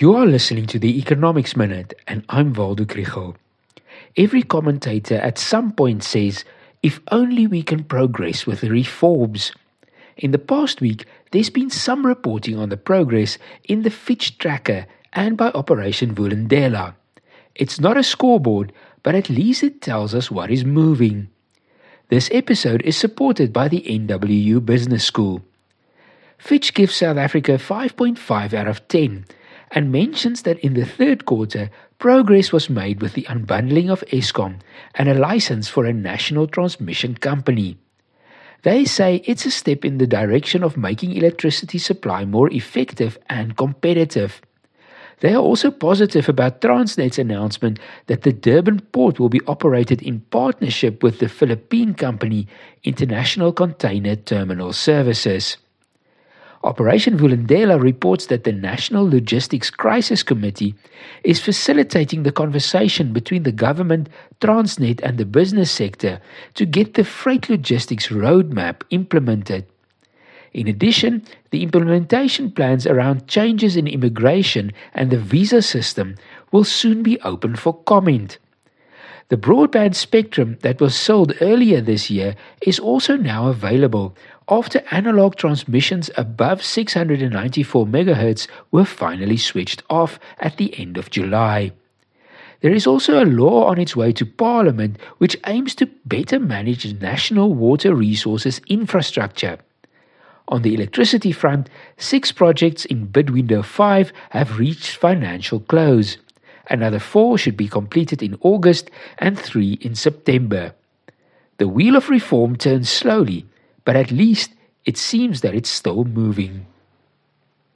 You are listening to the Economics Minute, and I'm Waldo Krugell. Every commentator at some point says, if only we can progress with the reforms. In the past week, there's been some reporting on the progress in the Fitch tracker and by Operation Vulindlela. It's not a scoreboard, but at least it tells us what is moving. This episode is supported by the NWU Business School. Fitch gives South Africa 5.5 out of 10 and mentions that in the third quarter, progress was made with the unbundling of Eskom and a license for a national transmission company. They say it's a step in the direction of making electricity supply more effective and competitive. They are also positive about Transnet's announcement that the Durban port will be operated in partnership with the Philippine company International Container Terminal Services. Operation Vulindlela reports that the National Logistics Crisis Committee is facilitating the conversation between the government, Transnet, and the business sector to get the freight logistics roadmap implemented. In addition, the implementation plans around changes in immigration and the visa system will soon be open for comment. The broadband spectrum that was sold earlier this year is also now available after analog transmissions above 694 MHz were finally switched off at the end of July. There is also a law on its way to Parliament which aims to better manage national water resources infrastructure. On the electricity front, six projects in bid window 5 have reached financial close. Another four should be completed in August and three in September. The wheel of reform turns slowly, but at least it seems that it's still moving.